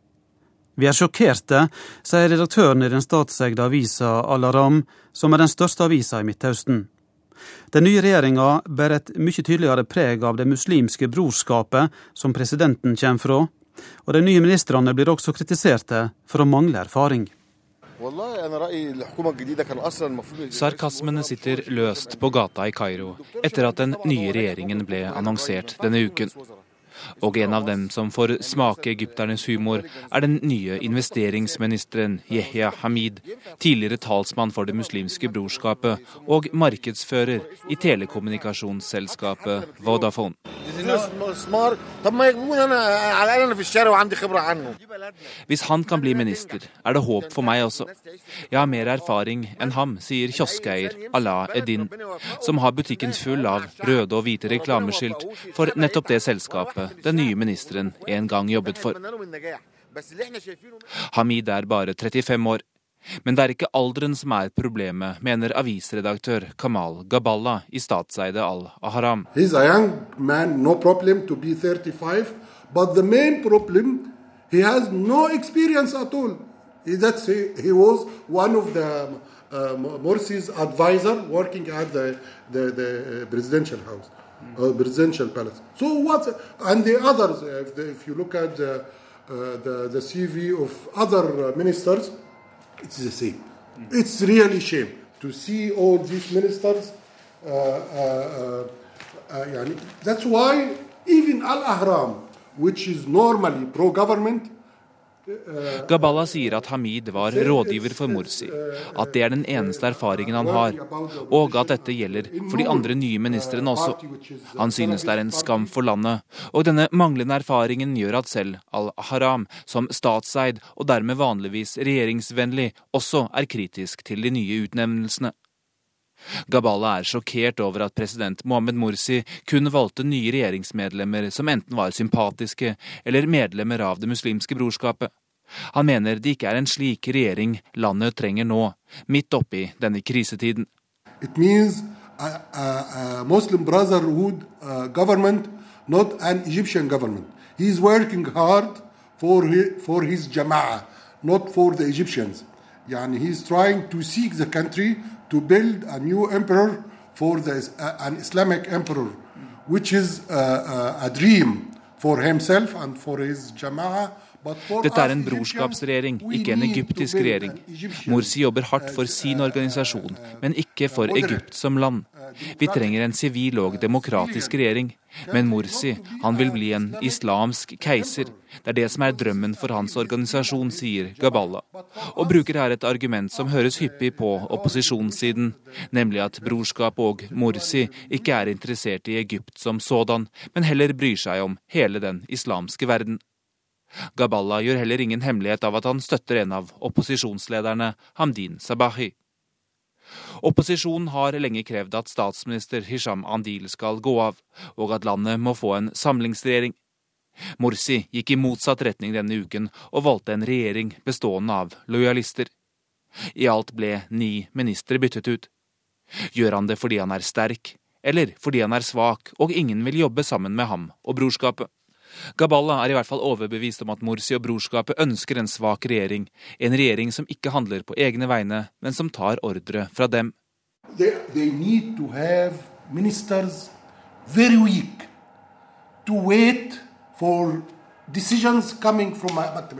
Vi er sjokkerte, sier redaktøren i den statseide avisa Al-Aram, som er den største avisa i Midtøsten. Den nye regjeringa bærer et mye tydeligere preg av det muslimske brorskapet som presidenten kommer fra, og de nye ministrene blir også kritiserte for å mangle erfaring. Sarkasmene sitter løst på gata i Kairo etter at den nye regjeringen ble annonsert denne uken. Og en av dem som får smake egypternes humor, er den nye investeringsministeren Yehya Hamid, tidligere talsmann for Det muslimske brorskapet og markedsfører i telekommunikasjonsselskapet Vodafone. Hvis han kan bli minister, er det håp for meg også. Jeg har mer erfaring enn ham, sier kioskeier Allah Edin, som har butikken full av røde og hvite reklameskilt for nettopp det selskapet den nye ministeren en gang jobbet for. Hamid er bare 35 år. Men det er ikke alderen som er problemet, mener avisredaktør Kamal Gaballa i statseide Al-Aharam. No but the main problem, he has no experience at all. That's, he was one of the uh, Morsi's advisor working at the, the, the presidential house uh, presidential palace. So what? And the others, if, the, if you look at the, uh, the, the CV of other ministers, it's the same. It's really shame to see all these ministers. Uh, uh, uh, that's why even Al Ahram, which is normally pro-government, Gaballa sier at Hamid var rådgiver for Morsi, at det er den eneste erfaringen han har, og at dette gjelder for de andre nye ministrene også. Han synes det er en skam for landet, og denne manglende erfaringen gjør at selv al-Haram, som statseid og dermed vanligvis regjeringsvennlig, også er kritisk til de nye utnevnelsene. Gaballa er sjokkert over at president Mohammed Morsi kun valgte nye regjeringsmedlemmer som enten var sympatiske eller medlemmer av Det muslimske brorskapet. Han mener det ikke er en slik regjering landet trenger nå, midt oppi denne krisetiden. It means a, a, a Muslim Brotherhood government, not an Egyptian government. He for his, for his for the Egyptians. Yani he is trying to build a new emperor for the, uh, an Islamic emperor, which is uh, uh, a dream for himself and for his Jama'ah. Dette er en brorskapsregjering, ikke en egyptisk regjering. Morsi jobber hardt for sin organisasjon, men ikke for Egypt som land. Vi trenger en sivil og demokratisk regjering. Men Morsi, han vil bli en islamsk keiser. Det er det som er drømmen for hans organisasjon, sier Gaballa. Og bruker her et argument som høres hyppig på opposisjonssiden, nemlig at brorskap og Morsi ikke er interessert i Egypt som sådan, men heller bryr seg om hele den islamske verden. Gaballa gjør heller ingen hemmelighet av at han støtter en av opposisjonslederne, Hamdin Sabahi. Opposisjonen har lenge krevd at statsminister Hisham Andil skal gå av, og at landet må få en samlingsregjering. Morsi gikk i motsatt retning denne uken og valgte en regjering bestående av lojalister. I alt ble ni ministre byttet ut. Gjør han det fordi han er sterk, eller fordi han er svak og ingen vil jobbe sammen med ham og brorskapet? Gaballa er i hvert fall overbevist om at Morsi og brorskapet ønsker en svak regjering. En regjering som ikke handler på egne vegne, men som tar ordre fra dem. They, they need to have ministers very weak to wait for decisions coming from Maktab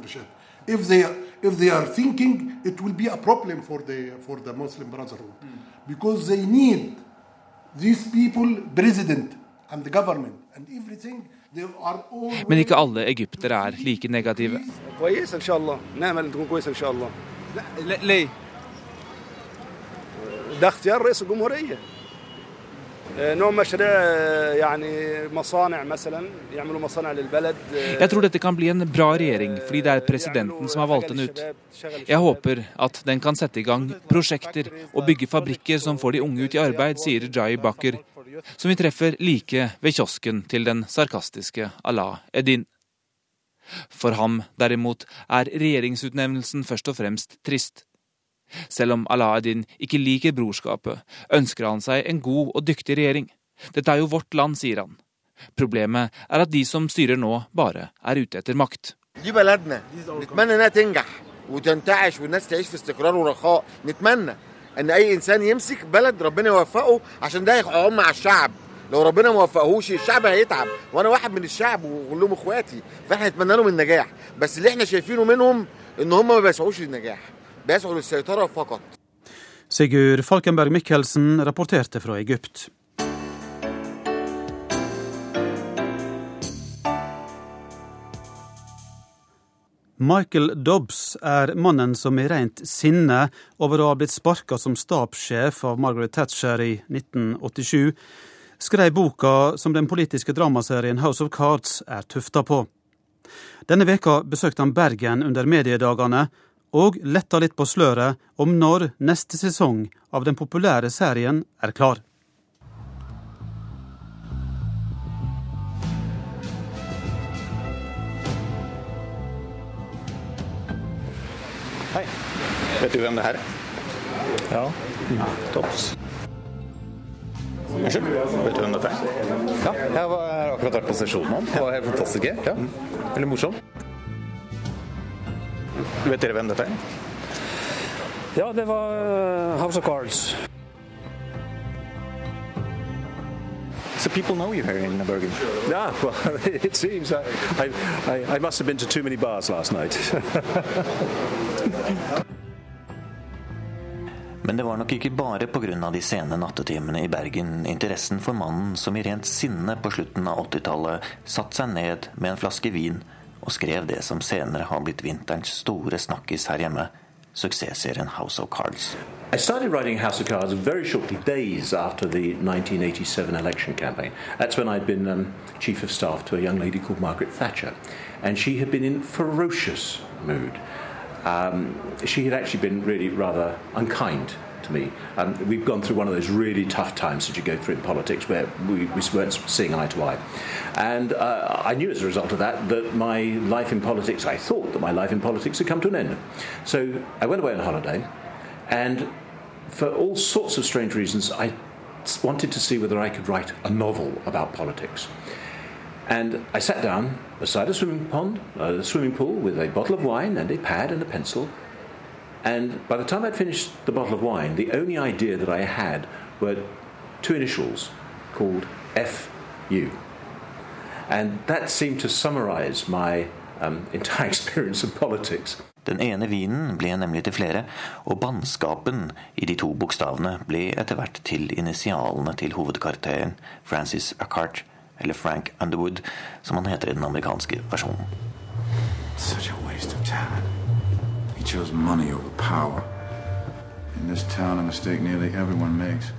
If they if they are thinking, it will be a problem for the for the Muslim Brotherhood because they need these people, president and the government and everything. Men ikke alle egyptere er like negative. Jeg tror dette kan bli en bra regjering, fordi det er presidenten som har valgt den ut. Jeg håper at den kan sette i gang prosjekter og bygge fabrikker som får de unge ut i arbeid, sier Jai Bakker, som vi treffer like ved kiosken til den sarkastiske Allah Edin. For ham, derimot, er regjeringsutnevnelsen først og fremst trist. Selv om Alaeddin ikke liker brorskapet, ønsker han seg en god og dyktig regjering. Dette er jo vårt land, sier han. Problemet er at de som styrer nå, bare er ute etter makt. دي بلدنا نتمنى انها تنجح وتنتعش والناس تعيش في استقرار ورخاء نتمنى ان اي انسان يمسك بلد ربنا يوفقه عشان ده يقوم مع الشعب. لو ربنا ما وفقهوش الشعب هيتعب. وأنا واحد من الشعب وكلهم اخواتي فاحنا نتمنى لهم النجاح. بس اللي إحنا شايفينه منهم ان هم ما بيسعوش للنجاح. بيسعوا للسيطرة فقط. Sigurd Falkenberg Mikkelsen rapporterte fra Egypt. Michael Dobbs er mannen som i rent sinne over å ha blitt sparka som stabssjef av Margaret Thatcher i 1987, skrev boka som den politiske dramaserien House of Cards er tufta på. Denne veka besøkte han Bergen under mediedagene, og letta litt på sløret om når neste sesong av den populære serien er klar. Vet du hvem det her er? Ja. Topps. Unnskyld, vet du hvem dette er? Ja, jeg har akkurat vært på sesjonen nå. Det var helt fantastisk gøy. Ja. Veldig morsom. Vet dere hvem dette er? Ja, det var uh, House of Cards. So people know you here in Bergen? Yeah, well, it seems. I, I, I must have been to too many bars last night. Men det var nok ikke bare pga. de sene nattetimene i Bergen interessen for mannen som i rent sinne på slutten av 80-tallet satte seg ned med en flaske vin og skrev det som senere har blitt vinterens store snakkis her hjemme, suksessserien House of Cards. I started writing House of Cards very shortly, days after the 1987 election campaign. That's when I'd been um, chief of staff to a young lady called Margaret Thatcher, and she had been in ferocious mood. Um, she had actually been really rather unkind to me. Um, we've gone through one of those really tough times that you go through in politics where we, we weren't seeing eye to eye. And uh, I knew as a result of that that my life in politics, I thought that my life in politics had come to an end. So I went away on holiday, and for all sorts of strange reasons, I wanted to see whether I could write a novel about politics. And I sat down beside a swimming pond, a swimming pool, with a bottle of wine and a pad and a pencil. And by the time I'd finished the bottle of wine, the only idea that I had were two initials called FU. And that seemed to summarize my um, entire experience of politics. Den ene vinen ble nemlig til flere, og bannskapen i de to bokstavene ble etter hvert til initialene til hovedkarakteren Francis Accart, eller Frank Underwood, som han heter i den amerikanske versjonen. Such a waste of talent. He chose money over power. In this town, a mistake nearly everyone makes.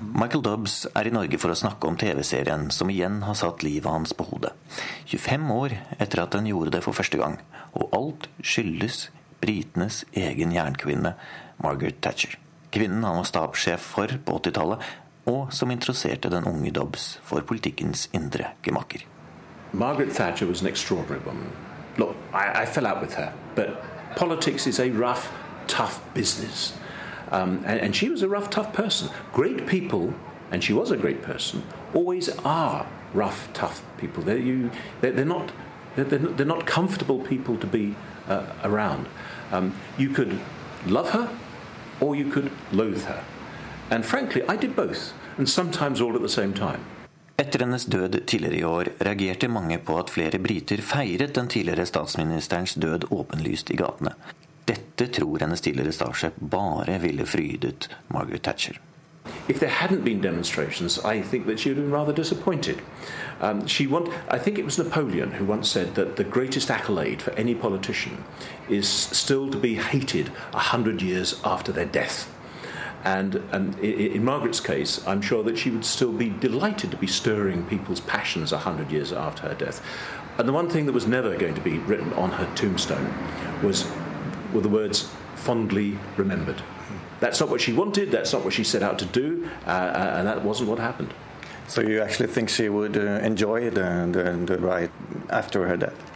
Michael Dobbs er i Norge for å snakke om TV-serien som igjen har satt livet hans på hodet. 25 år etter at den gjorde det for første gang. Og alt skyldes britenes egen jernkvinne, Margaret Thatcher. Kvinnen han var stabssjef for på 80-tallet, og som interesserte den unge Dobbs for politikkens indre gemakker. Margaret Thatcher was an extraordinary woman. Look, I, I fell out with her, but politics is a rough, tough business. Um, and, and, she was a rough, tough person. Great people, and she was a great person, always are rough, tough people. They're, you, they're, they're not, they're, they're, not comfortable people to be uh, around. Um, you could love her, or you could loathe her. And frankly, I did both, and sometimes all at the same time. Etter hennes død tidligere i år reagerte mange på at flere briter feiret den tidligere statsministerens død åpenlyst i gatene. Dette tror hennes tidligere statssjef bare ville frydet Margaret Thatcher. if there hadn't been demonstrations, I think that she would have been rather disappointed. Um, she want, I think it was Napoleon who once said that the greatest accolade for any politician is still to be hated a hundred years after their death. And, and in Margaret's case, I'm sure that she would still be delighted to be stirring people's passions a hundred years after her death. And the one thing that was never going to be written on her tombstone was were the words fondly remembered. That's not what she wanted, that's not what she set out to do, uh, uh and that wasn't what happened. So you actually think she would uh, enjoy the, the, the ride after her death?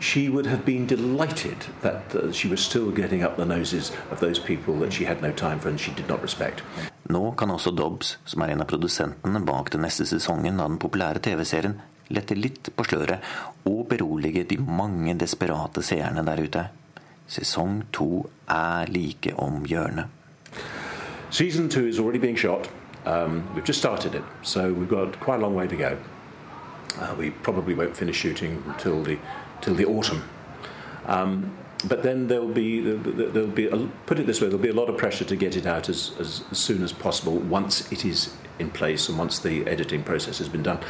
She would have been delighted that uh, she was still getting up the noses of those people that she had no time for and she did not respect. Nå kan også Dobbs, som er en av produsentene bak den neste sesongen av den populære TV-serien, lette litt på sløret og berolige de mange desperate seerne der ute. Sesong to er like om hjørnet. Season two is already being shot. Um, we've just started it, so we've got quite a long way to go. Uh, we probably won't finish shooting until the till the autumn. Um, but then there'll be there'll be a, put it this way there'll be a lot of pressure to get it out as, as, as soon as possible once it is in place and once the editing process has been done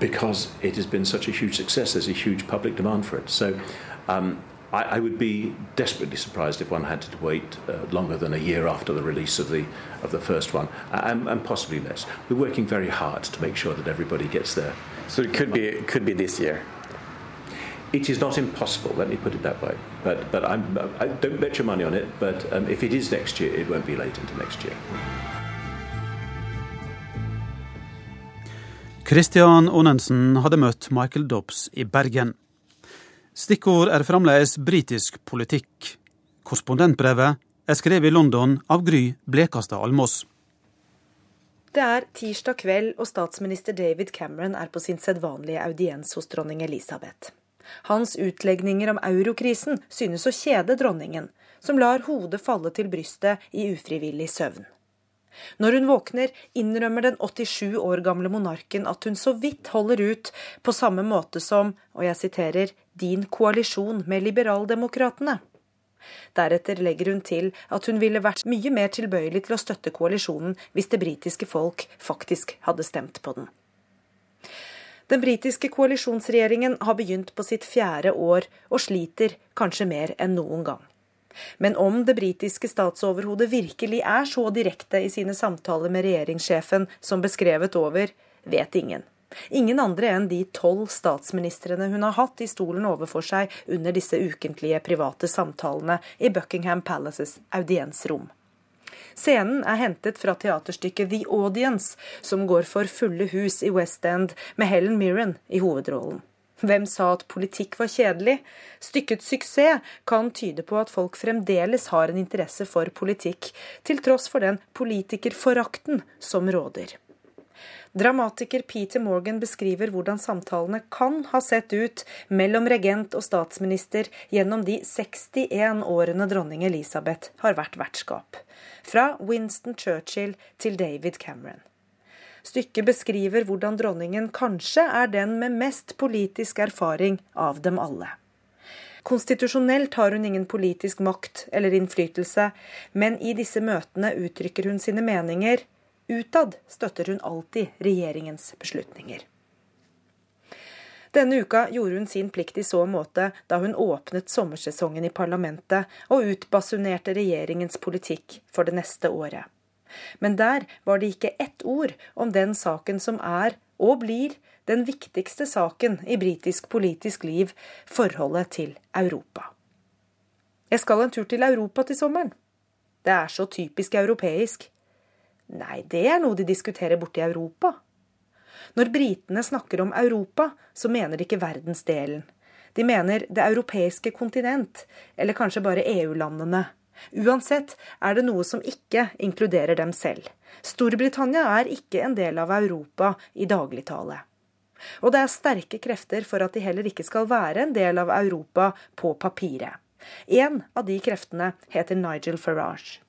because it has been such a huge success there's a huge public demand for it so um, I, I, would be desperately surprised if one had to wait uh, longer than a year after the release of the of the first one, and, and, possibly less. We're working very hard to make sure that everybody gets there. So it could be it could be this year. It is not impossible. Let me put it that way. But but I'm, I don't bet your money on it. But um, if it is next year, it won't be late into next year. Christian Onensen hadde møtt Michael Dobbs i Bergen. Stikkord er fremdeles britisk politikk. Korrespondentbrevet er skrevet i London av Gry Blekastad Almås. Det er tirsdag kveld, og statsminister David Cameron er på sin sedvanlige audiens hos dronning Elisabeth. Hans utlegninger om eurokrisen synes å kjede dronningen, som lar hodet falle til brystet i ufrivillig søvn. Når hun våkner, innrømmer den 87 år gamle monarken at hun så vidt holder ut, på samme måte som, og jeg siterer, din koalisjon med liberaldemokratene. Deretter legger hun til at hun ville vært mye mer tilbøyelig til å støtte koalisjonen hvis det britiske folk faktisk hadde stemt på den. Den britiske koalisjonsregjeringen har begynt på sitt fjerde år og sliter kanskje mer enn noen gang. Men om det britiske statsoverhodet virkelig er så direkte i sine samtaler med regjeringssjefen som beskrevet over, vet ingen. Ingen andre enn de tolv statsministrene hun har hatt i stolen overfor seg under disse ukentlige private samtalene i Buckingham Palaces audiensrom. Scenen er hentet fra teaterstykket The Audience, som går for fulle hus i West End, med Helen Mirren i hovedrollen. Hvem sa at politikk var kjedelig? Stykkets suksess kan tyde på at folk fremdeles har en interesse for politikk, til tross for den politikerforakten som råder. Dramatiker Peter Morgan beskriver hvordan samtalene kan ha sett ut mellom regent og statsminister gjennom de 61 årene dronning Elisabeth har vært vertskap. Fra Winston Churchill til David Cameron. Stykket beskriver hvordan dronningen kanskje er den med mest politisk erfaring av dem alle. Konstitusjonelt har hun ingen politisk makt eller innflytelse, men i disse møtene uttrykker hun sine meninger. Utad støtter hun alltid regjeringens beslutninger. Denne uka gjorde hun sin plikt i så måte da hun åpnet sommersesongen i parlamentet og utbasunerte regjeringens politikk for det neste året. Men der var det ikke ett ord om den saken som er, og blir, den viktigste saken i britisk politisk liv, forholdet til Europa. Jeg skal en tur til Europa til sommeren. Det er så typisk europeisk. Nei, det er noe de diskuterer borte i Europa. Når britene snakker om Europa, så mener de ikke verdensdelen. De mener det europeiske kontinent, eller kanskje bare EU-landene. Uansett er det noe som ikke inkluderer dem selv. Storbritannia er ikke en del av Europa i dagligtale. Og det er sterke krefter for at de heller ikke skal være en del av Europa på papiret. En av de kreftene heter Nigel Farage.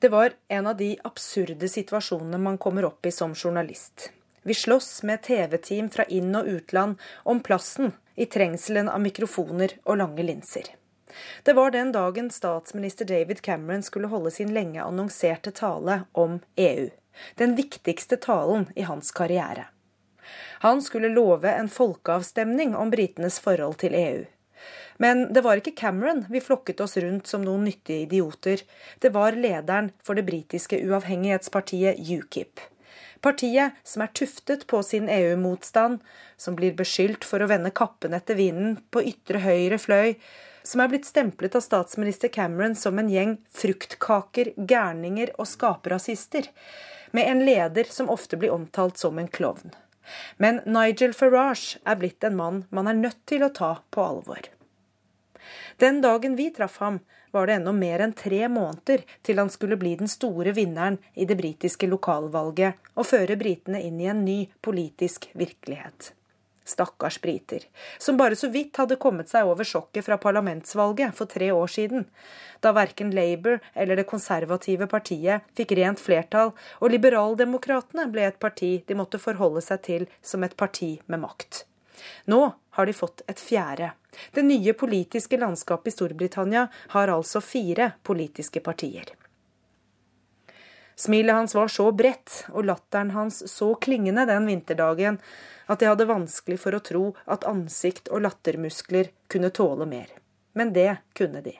Det var en av de absurde situasjonene man kommer opp i som journalist. Vi slåss med TV-team fra inn- og utland om plassen i trengselen av mikrofoner og lange linser. Det var den dagen statsminister David Cameron skulle holde sin lenge annonserte tale om EU. Den viktigste talen i hans karriere. Han skulle love en folkeavstemning om britenes forhold til EU. Men det var ikke Cameron vi flokket oss rundt som noen nyttige idioter. Det var lederen for det britiske uavhengighetspartiet UKIP. Partiet som er tuftet på sin EU-motstand, som blir beskyldt for å vende kappen etter vinden på ytre høyre fløy, som er blitt stemplet av statsminister Cameron som en gjeng fruktkaker, gærninger og skaperrasister, med en leder som ofte blir omtalt som en klovn. Men Nigel Farage er blitt en mann man er nødt til å ta på alvor. Den dagen vi traff ham, var det ennå mer enn tre måneder til han skulle bli den store vinneren i det britiske lokalvalget og føre britene inn i en ny politisk virkelighet. Stakkars briter, som bare så vidt hadde kommet seg over sjokket fra parlamentsvalget for tre år siden, da verken Labour eller det konservative partiet fikk rent flertall, og liberaldemokratene ble et parti de måtte forholde seg til som et parti med makt. Nå har de fått et fjerde. Det nye politiske landskapet i Storbritannia har altså fire politiske partier. Smilet hans var så bredt og latteren hans så klingende den vinterdagen at jeg hadde vanskelig for å tro at ansikt og lattermuskler kunne tåle mer. Men det kunne de.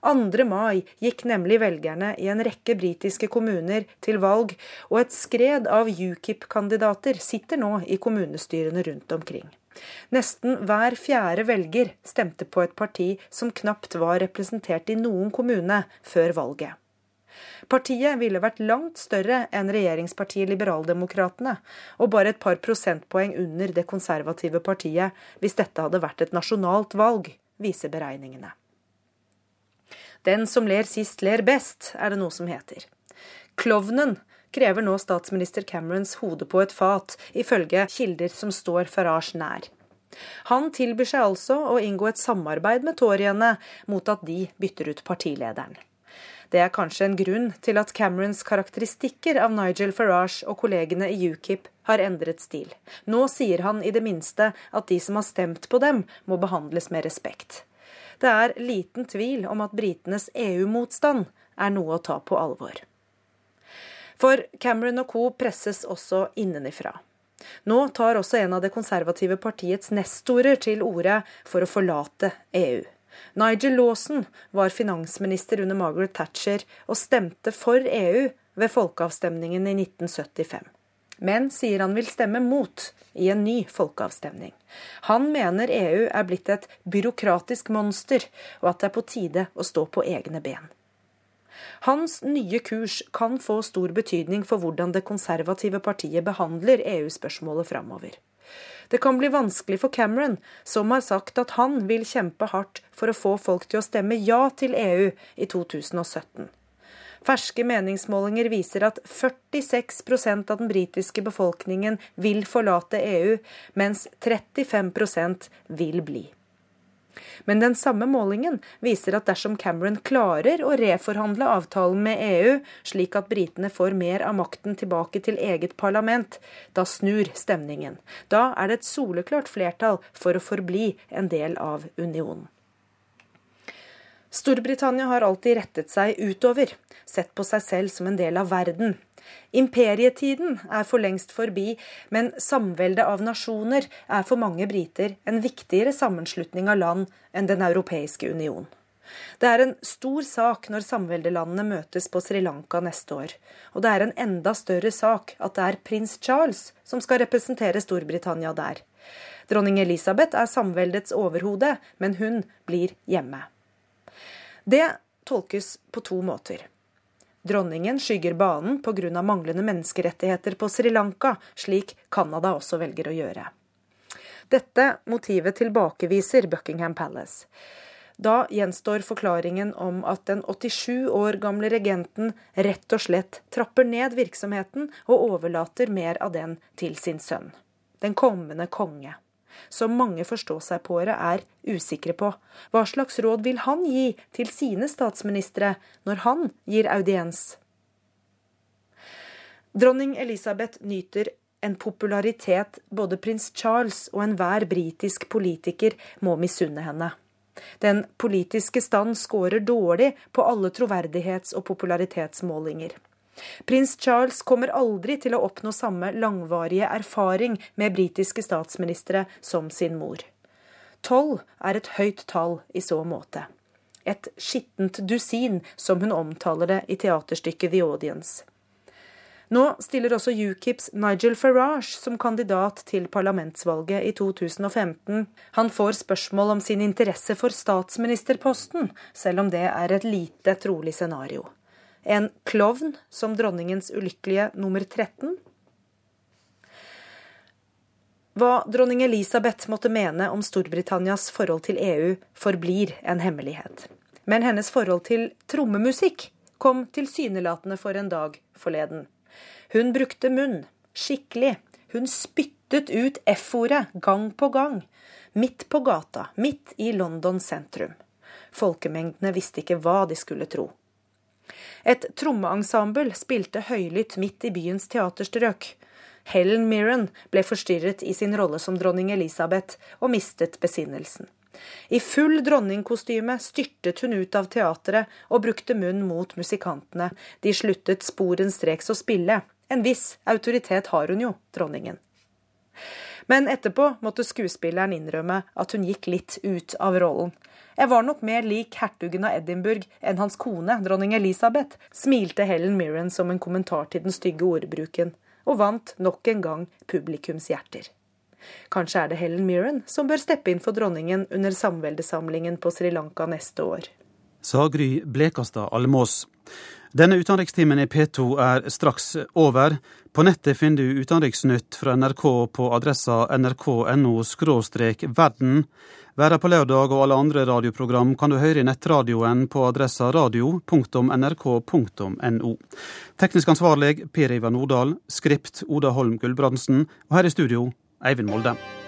2. mai gikk nemlig velgerne i en rekke britiske kommuner til valg, og et skred av UKIP-kandidater sitter nå i kommunestyrene rundt omkring. Nesten hver fjerde velger stemte på et parti som knapt var representert i noen kommune før valget. Partiet ville vært langt større enn regjeringspartiet Liberaldemokratene, og bare et par prosentpoeng under det konservative partiet hvis dette hadde vært et nasjonalt valg, viser beregningene. Den som ler sist, ler best, er det noe som heter. Klovnen krever nå statsminister Camerons hode på et fat, ifølge kilder som står Farage nær. Han tilbyr seg altså å inngå et samarbeid med toryene mot at de bytter ut partilederen. Det er kanskje en grunn til at Camerons karakteristikker av Nigel Farage og kollegene i UKIP har endret stil. Nå sier han i det minste at de som har stemt på dem, må behandles med respekt. Det er liten tvil om at britenes EU-motstand er noe å ta på alvor. For Cameron og co. presses også innenifra. Nå tar også en av det konservative partiets nestorer til orde for å forlate EU. Nigel Lawson var finansminister under Margaret Thatcher og stemte for EU ved folkeavstemningen i 1975. Men sier han vil stemme mot i en ny folkeavstemning. Han mener EU er blitt et byråkratisk monster, og at det er på tide å stå på egne ben. Hans nye kurs kan få stor betydning for hvordan det konservative partiet behandler EU-spørsmålet framover. Det kan bli vanskelig for Cameron, som har sagt at han vil kjempe hardt for å få folk til å stemme ja til EU i 2017. Ferske meningsmålinger viser at 46% av den britiske befolkningen vil forlate EU, mens 35% vil bli. Men den samme målingen viser at dersom Cameron klarer å reforhandle avtalen med EU, slik at britene får mer av makten tilbake til eget parlament, da snur stemningen. Da er det et soleklart flertall for å forbli en del av unionen. Storbritannia har alltid rettet seg utover, sett på seg selv som en del av verden. Imperietiden er for lengst forbi, men samveldet av nasjoner er for mange briter en viktigere sammenslutning av land enn Den europeiske union. Det er en stor sak når samveldelandene møtes på Sri Lanka neste år. Og det er en enda større sak at det er prins Charles som skal representere Storbritannia der. Dronning Elisabeth er samveldets overhode, men hun blir hjemme. Det tolkes på to måter. Dronningen skygger banen pga. manglende menneskerettigheter på Sri Lanka, slik Canada også velger å gjøre. Dette motivet tilbakeviser Buckingham Palace. Da gjenstår forklaringen om at den 87 år gamle regenten rett og slett trapper ned virksomheten og overlater mer av den til sin sønn, den kommende konge som mange forståsegpåere er usikre på. Hva slags råd vil han gi til sine statsministre når han gir audiens? Dronning Elisabeth nyter en popularitet både prins Charles og enhver britisk politiker må misunne henne. Den politiske stand scorer dårlig på alle troverdighets- og popularitetsmålinger. Prins Charles kommer aldri til å oppnå samme langvarige erfaring med britiske statsministre som sin mor. Tolv er et høyt tall i så måte. Et skittent dusin, som hun omtaler det i teaterstykket The Audience. Nå stiller også UKIPs Nigel Farage som kandidat til parlamentsvalget i 2015. Han får spørsmål om sin interesse for statsministerposten, selv om det er et lite trolig scenario. En klovn som dronningens ulykkelige nummer 13? Hva dronning Elisabeth måtte mene om Storbritannias forhold til EU, forblir en hemmelighet. Men hennes forhold til trommemusikk kom tilsynelatende for en dag forleden. Hun brukte munn, skikkelig. Hun spyttet ut F-ordet gang på gang. Midt på gata, midt i London sentrum. Folkemengdene visste ikke hva de skulle tro. Et trommeensemble spilte høylytt midt i byens teaterstrøk. Helen Mirren ble forstyrret i sin rolle som dronning Elisabeth og mistet besinnelsen. I full dronningkostyme styrtet hun ut av teatret og brukte munn mot musikantene. De sluttet sporenstreks å spille. En viss autoritet har hun jo, dronningen. Men etterpå måtte skuespilleren innrømme at hun gikk litt ut av rollen. Jeg var nok mer lik hertugen av Edinburgh enn hans kone, dronning Elisabeth, smilte Helen Mirren som en kommentar til den stygge ordbruken, og vant nok en gang publikums hjerter. Kanskje er det Helen Mirren som bør steppe inn for dronningen under samveldesamlingen på Sri Lanka neste år. Sa Gry Blekastad Almås. Denne utenrikstimen i P2 er straks over. På nettet finner du utenriksnytt fra NRK på adressa nrk.no verden. Være på lørdag og alle andre radioprogram kan du høre i nettradioen på adressa radio.nrk.no. Teknisk ansvarlig Per Ivar Nordahl, skript Oda Holm Gulbrandsen, og her i studio Eivind Molde.